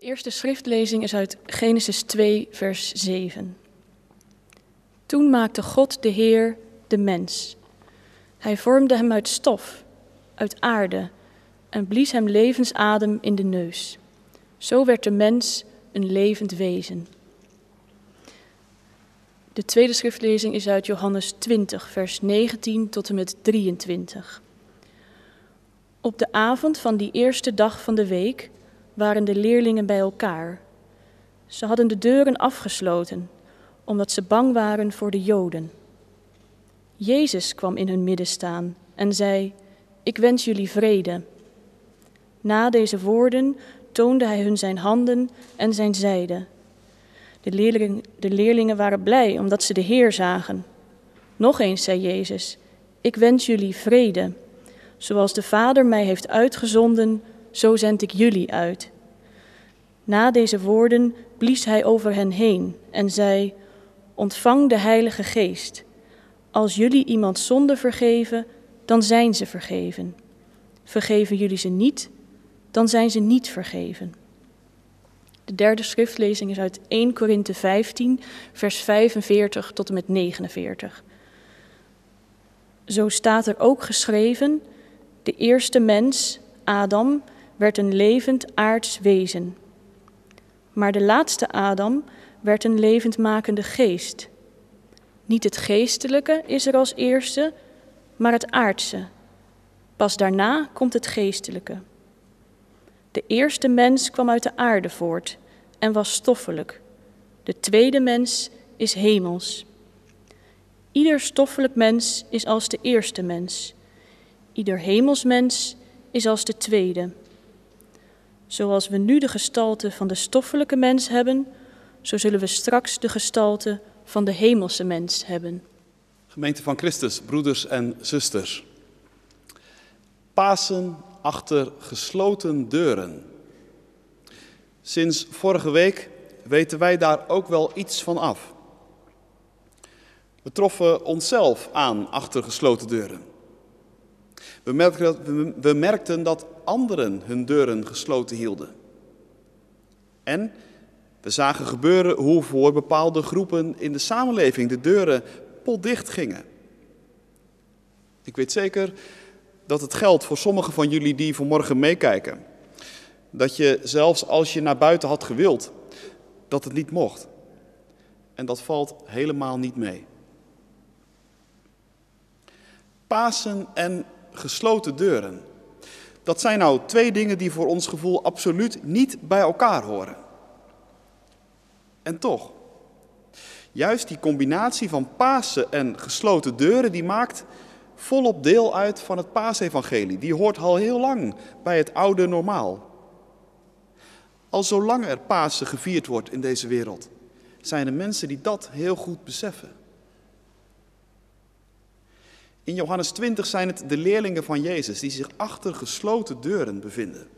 De eerste schriftlezing is uit Genesis 2, vers 7. Toen maakte God de Heer de mens. Hij vormde hem uit stof, uit aarde, en blies hem levensadem in de neus. Zo werd de mens een levend wezen. De tweede schriftlezing is uit Johannes 20, vers 19 tot en met 23. Op de avond van die eerste dag van de week waren de leerlingen bij elkaar. Ze hadden de deuren afgesloten, omdat ze bang waren voor de Joden. Jezus kwam in hun midden staan en zei: Ik wens jullie vrede. Na deze woorden toonde hij hun zijn handen en zijn zijde. De, de leerlingen waren blij omdat ze de Heer zagen. Nog eens zei Jezus: Ik wens jullie vrede. Zoals de Vader mij heeft uitgezonden, zo zend ik jullie uit. Na deze woorden blies hij over hen heen en zei: Ontvang de Heilige Geest. Als jullie iemand zonde vergeven, dan zijn ze vergeven. Vergeven jullie ze niet, dan zijn ze niet vergeven. De derde schriftlezing is uit 1 Korinthe 15, vers 45 tot en met 49. Zo staat er ook geschreven: De eerste mens, Adam, werd een levend aards wezen. Maar de laatste Adam werd een levendmakende geest. Niet het geestelijke is er als eerste, maar het aardse. Pas daarna komt het geestelijke. De eerste mens kwam uit de aarde voort en was stoffelijk. De tweede mens is hemels. Ieder stoffelijk mens is als de eerste mens. Ieder hemelsmens is als de tweede. Zoals we nu de gestalte van de stoffelijke mens hebben, zo zullen we straks de gestalte van de hemelse mens hebben. Gemeente van Christus, broeders en zusters. Pasen achter gesloten deuren. Sinds vorige week weten wij daar ook wel iets van af. We troffen onszelf aan achter gesloten deuren. We merkten, we merkten dat anderen hun deuren gesloten hielden. En we zagen gebeuren hoe voor bepaalde groepen in de samenleving de deuren potdicht gingen. Ik weet zeker dat het geldt voor sommigen van jullie die vanmorgen meekijken. Dat je zelfs als je naar buiten had gewild, dat het niet mocht. En dat valt helemaal niet mee. Pasen en gesloten deuren. Dat zijn nou twee dingen die voor ons gevoel absoluut niet bij elkaar horen. En toch, juist die combinatie van Pasen en gesloten deuren, die maakt volop deel uit van het paasevangelie. Die hoort al heel lang bij het oude normaal. Al zolang er Pasen gevierd wordt in deze wereld, zijn er mensen die dat heel goed beseffen. In Johannes 20 zijn het de leerlingen van Jezus die zich achter gesloten deuren bevinden.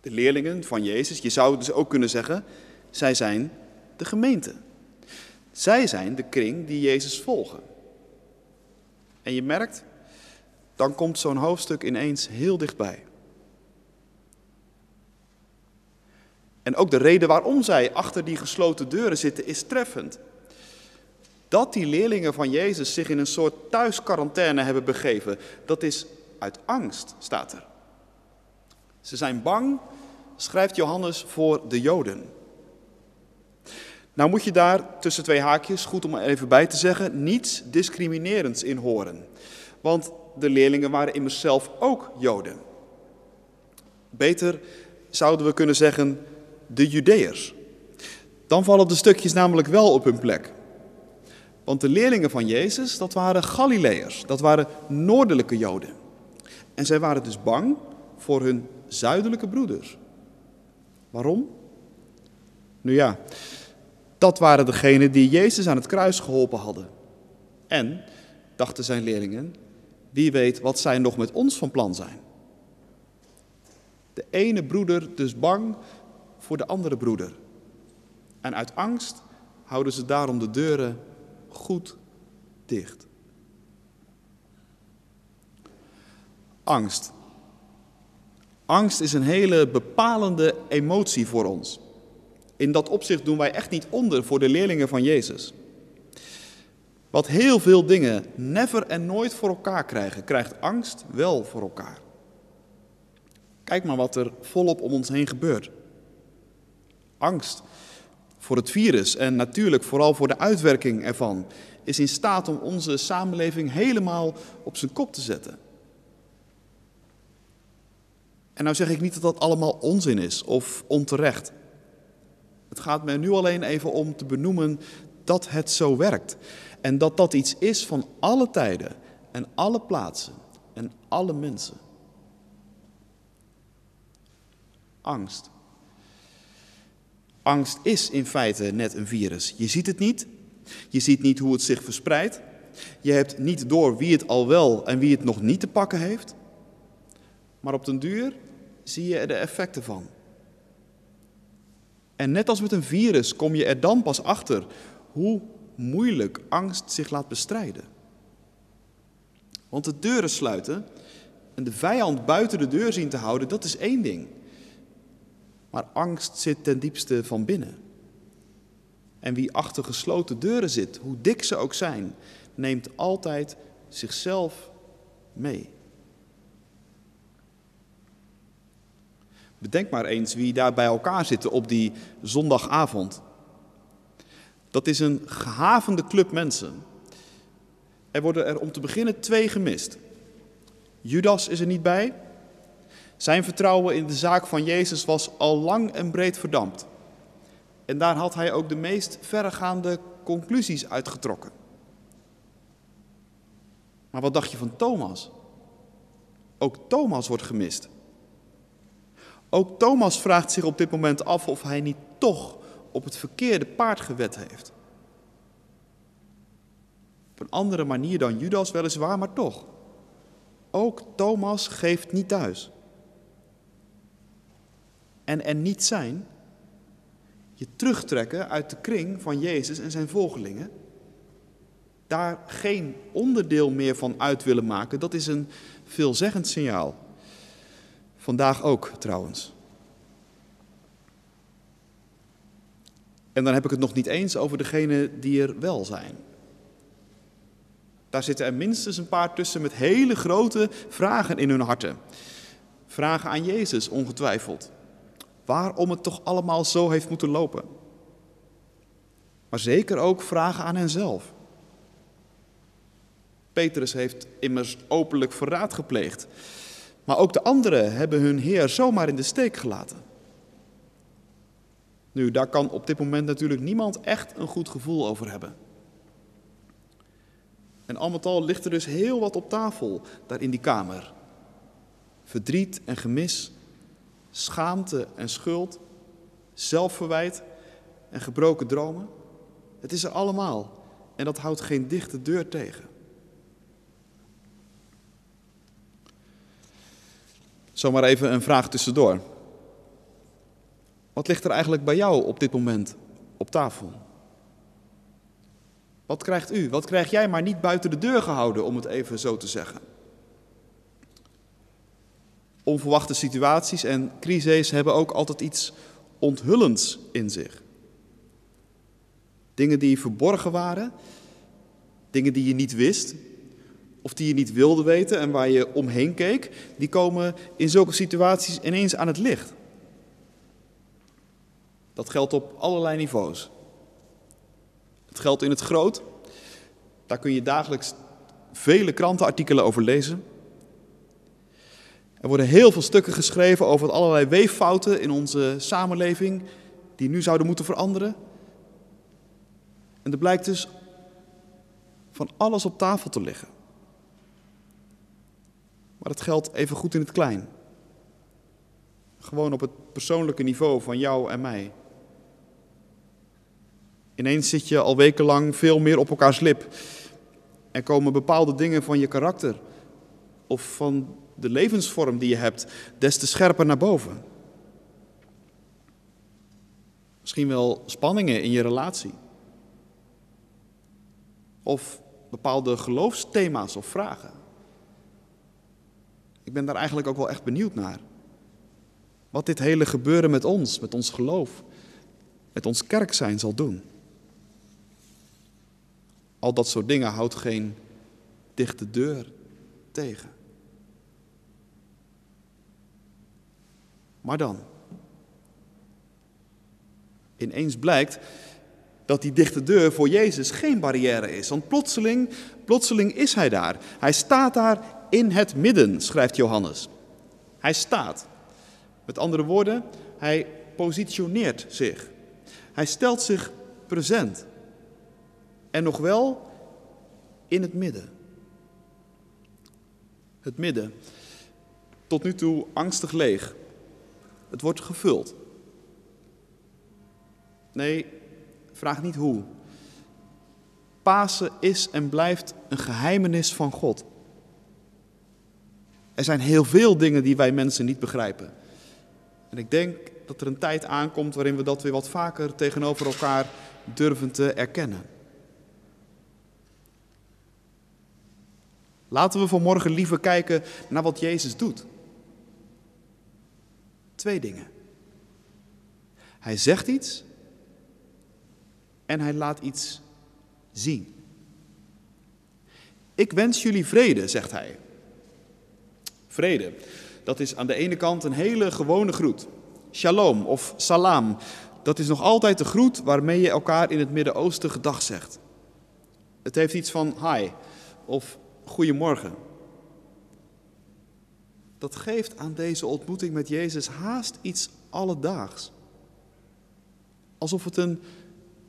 De leerlingen van Jezus, je zou dus ook kunnen zeggen, zij zijn de gemeente. Zij zijn de kring die Jezus volgen. En je merkt, dan komt zo'n hoofdstuk ineens heel dichtbij. En ook de reden waarom zij achter die gesloten deuren zitten is treffend. Dat die leerlingen van Jezus zich in een soort thuisquarantaine hebben begeven, dat is uit angst, staat er. Ze zijn bang, schrijft Johannes, voor de Joden. Nou moet je daar tussen twee haakjes, goed om er even bij te zeggen, niets discriminerends in horen. Want de leerlingen waren immers zelf ook Joden. Beter zouden we kunnen zeggen de Judeërs. Dan vallen de stukjes namelijk wel op hun plek. Want de leerlingen van Jezus, dat waren Galileërs, dat waren noordelijke Joden. En zij waren dus bang voor hun zuidelijke broeders. Waarom? Nu ja, dat waren degenen die Jezus aan het kruis geholpen hadden. En, dachten zijn leerlingen, wie weet wat zij nog met ons van plan zijn. De ene broeder dus bang voor de andere broeder. En uit angst houden ze daarom de deuren goed dicht. Angst. Angst is een hele bepalende emotie voor ons. In dat opzicht doen wij echt niet onder voor de leerlingen van Jezus. Wat heel veel dingen never en nooit voor elkaar krijgen, krijgt angst wel voor elkaar. Kijk maar wat er volop om ons heen gebeurt. Angst voor het virus en natuurlijk vooral voor de uitwerking ervan is in staat om onze samenleving helemaal op zijn kop te zetten. En nou zeg ik niet dat dat allemaal onzin is of onterecht. Het gaat mij nu alleen even om te benoemen dat het zo werkt. En dat dat iets is van alle tijden en alle plaatsen en alle mensen. Angst. Angst is in feite net een virus. Je ziet het niet. Je ziet niet hoe het zich verspreidt. Je hebt niet door wie het al wel en wie het nog niet te pakken heeft. Maar op den duur zie je er de effecten van. En net als met een virus kom je er dan pas achter hoe moeilijk angst zich laat bestrijden. Want de deuren sluiten en de vijand buiten de deur zien te houden, dat is één ding. Maar angst zit ten diepste van binnen. En wie achter gesloten deuren zit, hoe dik ze ook zijn, neemt altijd zichzelf mee. Bedenk maar eens wie daar bij elkaar zitten op die zondagavond. Dat is een gehavende club mensen. Er worden er om te beginnen twee gemist. Judas is er niet bij. Zijn vertrouwen in de zaak van Jezus was al lang en breed verdampt. En daar had hij ook de meest verregaande conclusies uitgetrokken. Maar wat dacht je van Thomas? Ook Thomas wordt gemist. Ook Thomas vraagt zich op dit moment af of hij niet toch op het verkeerde paard gewet heeft. Op een andere manier dan Judas weliswaar, maar toch. Ook Thomas geeft niet thuis. En er niet zijn, je terugtrekken uit de kring van Jezus en zijn volgelingen, daar geen onderdeel meer van uit willen maken, dat is een veelzeggend signaal. Vandaag ook trouwens. En dan heb ik het nog niet eens over degenen die er wel zijn. Daar zitten er minstens een paar tussen met hele grote vragen in hun harten. Vragen aan Jezus, ongetwijfeld. Waarom het toch allemaal zo heeft moeten lopen. Maar zeker ook vragen aan henzelf. Petrus heeft immers openlijk verraad gepleegd. Maar ook de anderen hebben hun Heer zomaar in de steek gelaten. Nu, daar kan op dit moment natuurlijk niemand echt een goed gevoel over hebben. En al met al ligt er dus heel wat op tafel daar in die kamer. Verdriet en gemis, schaamte en schuld, zelfverwijt en gebroken dromen. Het is er allemaal en dat houdt geen dichte deur tegen. Zomaar even een vraag tussendoor. Wat ligt er eigenlijk bij jou op dit moment op tafel? Wat krijgt u? Wat krijg jij maar niet buiten de deur gehouden, om het even zo te zeggen? Onverwachte situaties en crises hebben ook altijd iets onthullends in zich. Dingen die verborgen waren, dingen die je niet wist, of die je niet wilde weten en waar je omheen keek, die komen in zulke situaties ineens aan het licht. Dat geldt op allerlei niveaus. Het geldt in het groot. Daar kun je dagelijks vele krantenartikelen over lezen. Er worden heel veel stukken geschreven over allerlei weeffouten in onze samenleving die nu zouden moeten veranderen. En er blijkt dus van alles op tafel te liggen. Maar dat geldt even goed in het klein. Gewoon op het persoonlijke niveau van jou en mij. Ineens zit je al wekenlang veel meer op elkaars lip. En komen bepaalde dingen van je karakter of van de levensvorm die je hebt des te scherper naar boven. Misschien wel spanningen in je relatie. Of bepaalde geloofsthema's of vragen. Ik ben daar eigenlijk ook wel echt benieuwd naar. Wat dit hele gebeuren met ons, met ons geloof, met ons kerk zijn zal doen. Al dat soort dingen houdt geen dichte deur tegen. Maar dan, ineens blijkt dat die dichte deur voor Jezus geen barrière is. Want plotseling, plotseling is hij daar. Hij staat daar in het midden, schrijft Johannes. Hij staat. Met andere woorden, hij positioneert zich. Hij stelt zich present. En nog wel in het midden. Het midden, tot nu toe angstig leeg. Het wordt gevuld. Nee, vraag niet hoe. Pasen is en blijft een geheimenis van God. Er zijn heel veel dingen die wij mensen niet begrijpen. En ik denk dat er een tijd aankomt waarin we dat weer wat vaker tegenover elkaar durven te erkennen. Laten we vanmorgen liever kijken naar wat Jezus doet. Twee dingen. Hij zegt iets en hij laat iets zien. Ik wens jullie vrede, zegt hij. Vrede, dat is aan de ene kant een hele gewone groet. Shalom of salam, dat is nog altijd de groet waarmee je elkaar in het Midden-Oosten gedag zegt. Het heeft iets van hi of goedemorgen. Dat geeft aan deze ontmoeting met Jezus haast iets alledaags. Alsof het een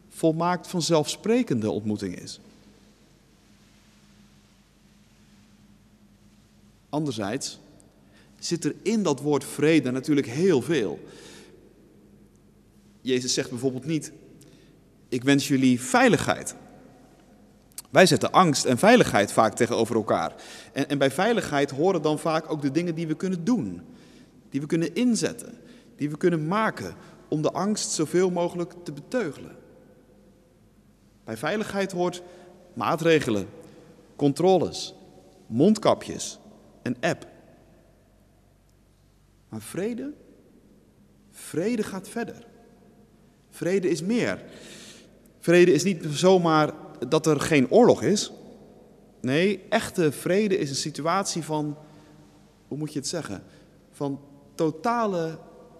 volmaakt vanzelfsprekende ontmoeting is. Anderzijds zit er in dat woord vrede natuurlijk heel veel. Jezus zegt bijvoorbeeld niet: Ik wens jullie veiligheid. Wij zetten angst en veiligheid vaak tegenover elkaar. En, en bij veiligheid horen dan vaak ook de dingen die we kunnen doen, die we kunnen inzetten, die we kunnen maken om de angst zoveel mogelijk te beteugelen. Bij veiligheid hoort maatregelen, controles, mondkapjes, een app. Maar vrede? Vrede gaat verder. Vrede is meer. Vrede is niet zomaar dat er geen oorlog is. Nee, echte vrede is een situatie van, hoe moet je het zeggen, van totale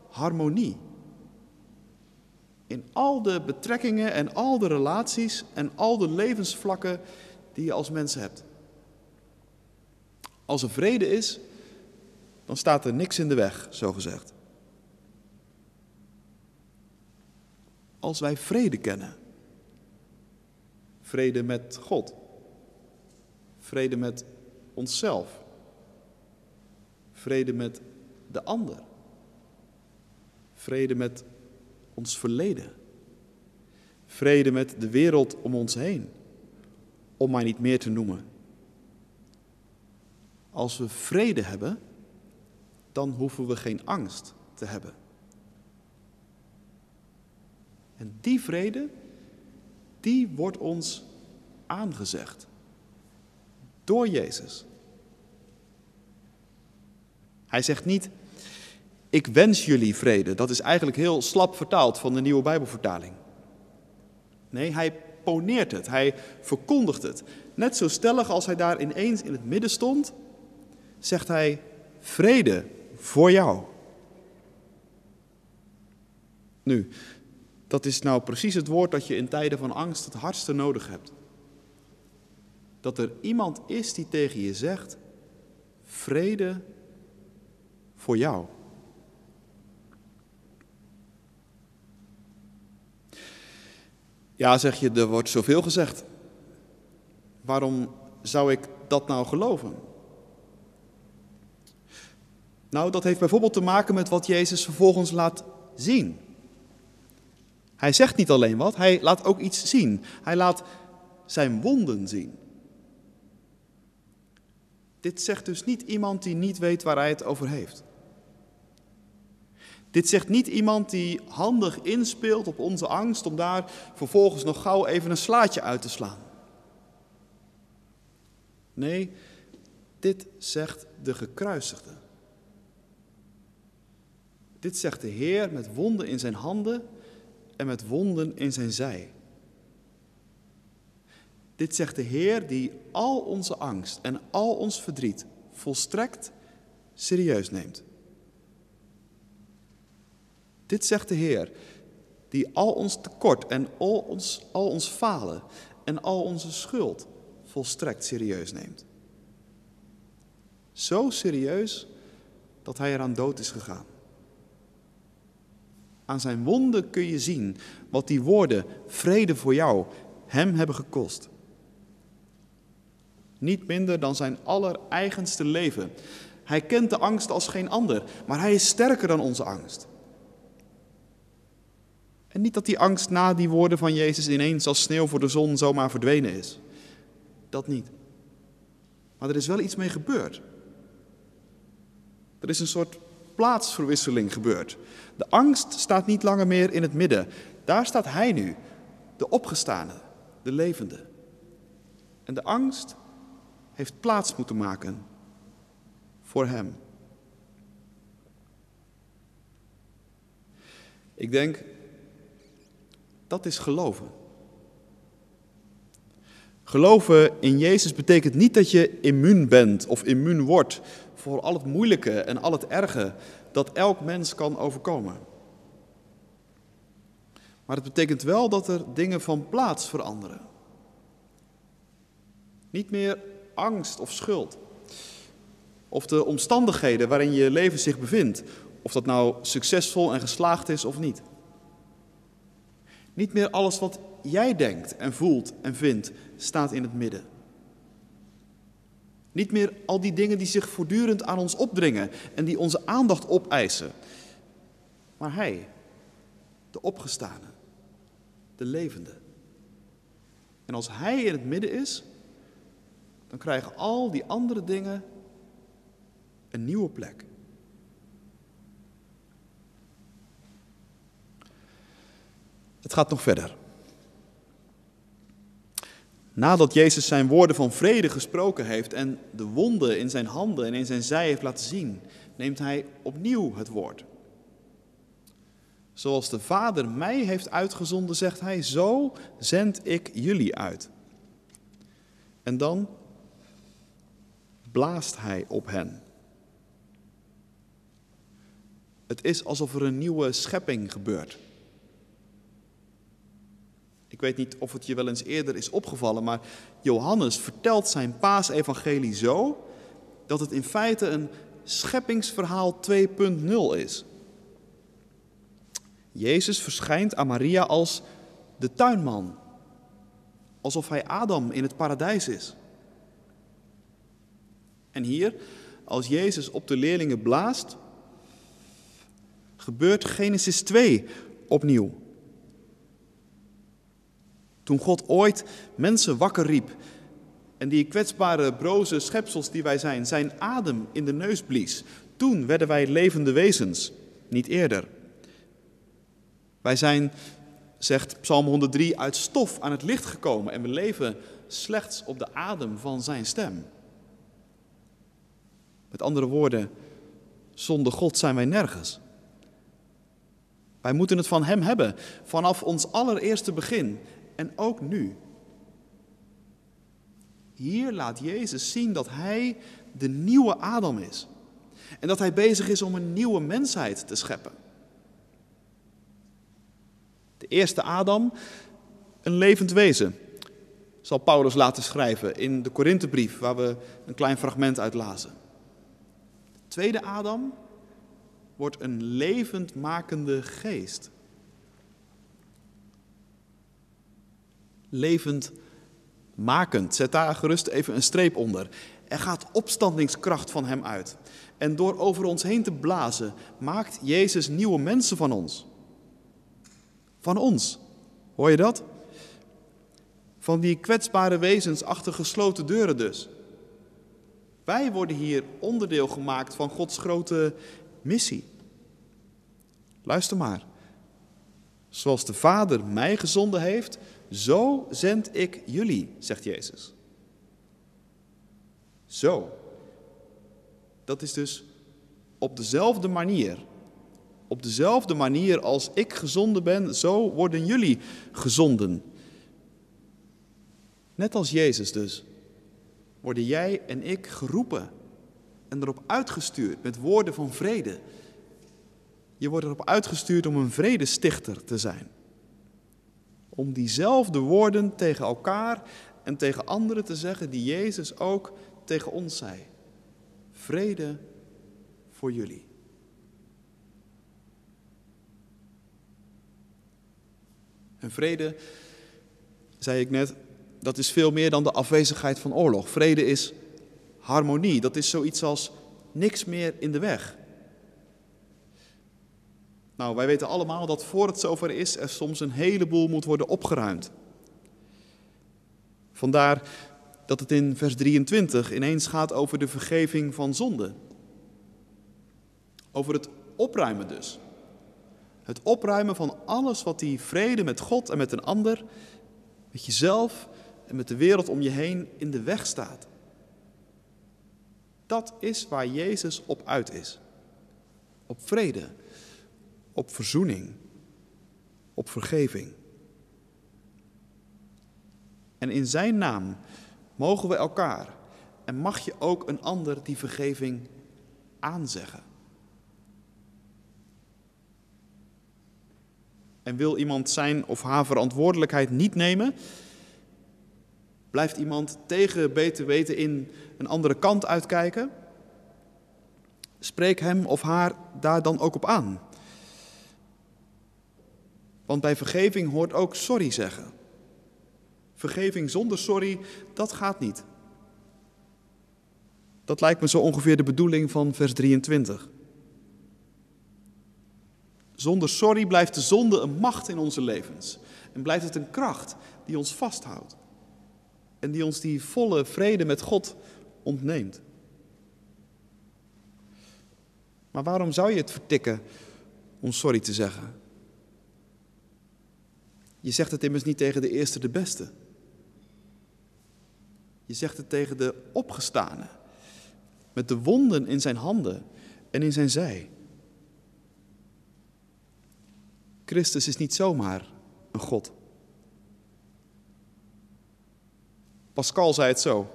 harmonie. In al de betrekkingen en al de relaties en al de levensvlakken die je als mens hebt. Als er vrede is, dan staat er niks in de weg, zo gezegd. Als wij vrede kennen, vrede met God, vrede met onszelf, vrede met de ander, vrede met ons verleden, vrede met de wereld om ons heen, om maar niet meer te noemen. Als we vrede hebben, dan hoeven we geen angst te hebben. En die vrede, die wordt ons aangezegd door Jezus. Hij zegt niet, ik wens jullie vrede. Dat is eigenlijk heel slap vertaald van de nieuwe Bijbelvertaling. Nee, hij poneert het, hij verkondigt het. Net zo stellig als hij daar ineens in het midden stond, zegt hij vrede voor jou. Nu, dat is nou precies het woord dat je in tijden van angst het hardste nodig hebt. Dat er iemand is die tegen je zegt: vrede voor jou. Ja, zeg je, er wordt zoveel gezegd. Waarom zou ik dat nou geloven? Nou, dat heeft bijvoorbeeld te maken met wat Jezus vervolgens laat zien. Hij zegt niet alleen wat, hij laat ook iets zien. Hij laat zijn wonden zien. Dit zegt dus niet iemand die niet weet waar hij het over heeft. Dit zegt niet iemand die handig inspeelt op onze angst om daar vervolgens nog gauw even een slaatje uit te slaan. Nee, dit zegt de gekruisigde. Dit zegt de Heer met wonden in zijn handen en met wonden in zijn zij. Dit zegt de Heer die al onze angst en al ons verdriet volstrekt serieus neemt. Dit zegt de Heer die al ons tekort en al ons, al ons falen en al onze schuld volstrekt serieus neemt. Zo serieus dat hij eraan dood is gegaan. Aan zijn wonden kun je zien wat die woorden vrede voor jou hem hebben gekost. Niet minder dan zijn allereigenste leven. Hij kent de angst als geen ander, maar hij is sterker dan onze angst. En niet dat die angst na die woorden van Jezus ineens als sneeuw voor de zon zomaar verdwenen is. Dat niet. Maar er is wel iets mee gebeurd. Er is een soort plaatsverwisseling gebeurd. De angst staat niet langer meer in het midden. Daar staat hij nu, de opgestane, de levende. En de angst heeft plaats moeten maken voor hem. Ik denk, dat is geloven. Geloven in Jezus betekent niet dat je immuun bent of immuun wordt voor al het moeilijke en al het erge dat elk mens kan overkomen. Maar het betekent wel dat er dingen van plaats veranderen. Niet meer angst of schuld. Of de omstandigheden waarin je leven zich bevindt. Of dat nou succesvol en geslaagd is of niet. Niet meer alles wat jij denkt en voelt en vindt staat in het midden. Niet meer al die dingen die zich voortdurend aan ons opdringen en die onze aandacht opeisen. Maar Hij, de opgestane, de levende. En als Hij in het midden is, dan krijgen al die andere dingen een nieuwe plek. Het gaat nog verder. Nadat Jezus zijn woorden van vrede gesproken heeft en de wonden in zijn handen en in zijn zij heeft laten zien, neemt hij opnieuw het woord. Zoals de Vader mij heeft uitgezonden, zegt hij, zo zend ik jullie uit. En dan blaast hij op hen. Het is alsof er een nieuwe schepping gebeurt. Ik weet niet of het je wel eens eerder is opgevallen, maar Johannes vertelt zijn paasevangelie zo dat het in feite een scheppingsverhaal 2.0 is. Jezus verschijnt aan Maria als de tuinman, alsof hij Adam in het paradijs is. En hier, als Jezus op de leerlingen blaast, gebeurt Genesis 2 opnieuw. Toen God ooit mensen wakker riep en die kwetsbare, broze schepsels die wij zijn, zijn adem in de neus blies, toen werden wij levende wezens, niet eerder. Wij zijn, zegt Psalm 103, uit stof aan het licht gekomen en we leven slechts op de adem van zijn stem. Met andere woorden, zonder God zijn wij nergens. Wij moeten het van Hem hebben, vanaf ons allereerste begin en ook nu. Hier laat Jezus zien dat Hij de nieuwe Adam is. En dat Hij bezig is om een nieuwe mensheid te scheppen. De eerste Adam, een levend wezen, zal Paulus laten schrijven in de Korinthebrief, waar we een klein fragment uit lazen. De tweede Adam wordt een levendmakende geest. Levend makend. Zet daar gerust even een streep onder. Er gaat opstandingskracht van hem uit. En door over ons heen te blazen, maakt Jezus nieuwe mensen van ons. Van ons. Hoor je dat? Van die kwetsbare wezens achter gesloten deuren dus. Wij worden hier onderdeel gemaakt van Gods grote missie. Luister maar. Zoals de Vader mij gezonden heeft, zo zend ik jullie, zegt Jezus. Zo. Dat is dus op dezelfde manier Op dezelfde manier als ik gezonden ben, zo worden jullie gezonden. Net als Jezus dus, worden jij en ik geroepen en erop uitgestuurd met woorden van vrede. Je wordt erop uitgestuurd om een vredestichter te zijn. Om diezelfde woorden tegen elkaar en tegen anderen te zeggen die Jezus ook tegen ons zei. Vrede voor jullie. En vrede, zei ik net, dat is veel meer dan de afwezigheid van oorlog. Vrede is harmonie. Dat is zoiets als niks meer in de weg. Nou, wij weten allemaal dat voor het zover is, er soms een heleboel moet worden opgeruimd. Vandaar dat het in vers 23 ineens gaat over de vergeving van zonde. Over het opruimen dus. Het opruimen van alles wat die vrede met God en met een ander, met jezelf en met de wereld om je heen in de weg staat. Dat is waar Jezus op uit is. Op vrede, op verzoening, op vergeving. En in Zijn naam mogen we elkaar en mag je ook een ander die vergeving aanzeggen. En wil iemand zijn of haar verantwoordelijkheid niet nemen, blijft iemand tegen beter weten in een andere kant uitkijken, spreek hem of haar daar dan ook op aan. Want bij vergeving hoort ook sorry zeggen. Vergeving zonder sorry, dat gaat niet. Dat lijkt me zo ongeveer de bedoeling van vers 23. Zonder sorry blijft de zonde een macht in onze levens en blijft het een kracht die ons vasthoudt en die ons die volle vrede met God ontneemt. Maar waarom zou je het vertikken om sorry te zeggen? Je zegt het immers niet tegen de eerste de beste. Je zegt het tegen de opgestane, met de wonden in zijn handen en in zijn zij. Christus is niet zomaar een God. Pascal zei het zo.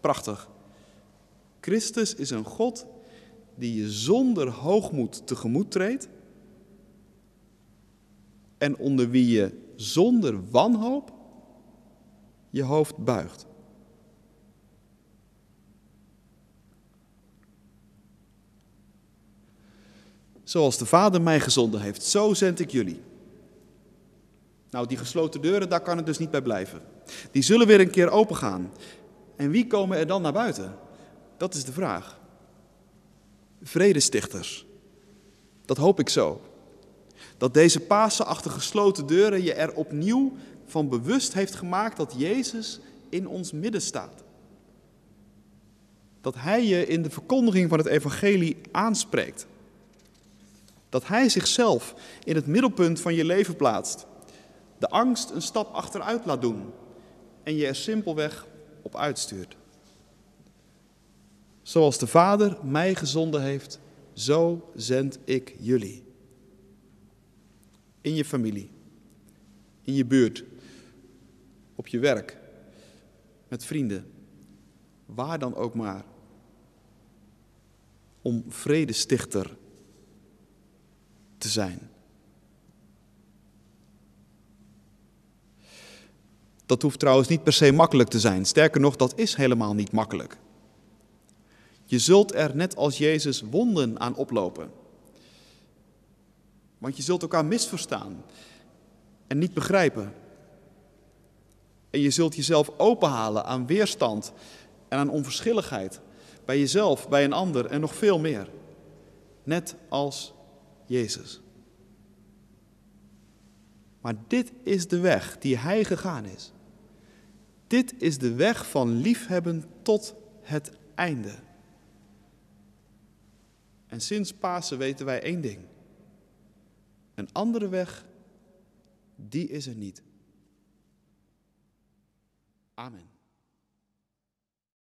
Prachtig. Christus is een God die je zonder hoogmoed tegemoet treedt en onder wie je zonder wanhoop je hoofd buigt. Zoals de Vader mij gezonden heeft, zo zend ik jullie. Nou, die gesloten deuren, daar kan het dus niet bij blijven. Die zullen weer een keer opengaan. En wie komen er dan naar buiten? Dat is de vraag. Vredestichters. Dat hoop ik zo. Dat deze Pasen achter gesloten deuren je er opnieuw van bewust heeft gemaakt dat Jezus in ons midden staat. Dat Hij je in de verkondiging van het Evangelie aanspreekt. Dat Hij zichzelf in het middelpunt van je leven plaatst. De angst een stap achteruit laat doen en je er simpelweg op uitstuurt. Zoals de Vader mij gezonden heeft, zo zend ik jullie. In je familie, in je buurt, op je werk, met vrienden, waar dan ook maar. Om vredestichter te zijn. Dat hoeft trouwens niet per se makkelijk te zijn. Sterker nog, dat is helemaal niet makkelijk. Je zult er net als Jezus wonden aan oplopen. Want je zult elkaar misverstaan en niet begrijpen. En je zult jezelf openhalen aan weerstand en aan onverschilligheid. Bij jezelf, bij een ander en nog veel meer. Net als Jezus. Maar dit is de weg die Hij gegaan is. Dit is de weg van liefhebben tot het einde. En sinds Pasen weten wij één ding. Een andere weg, die is er niet. Amen.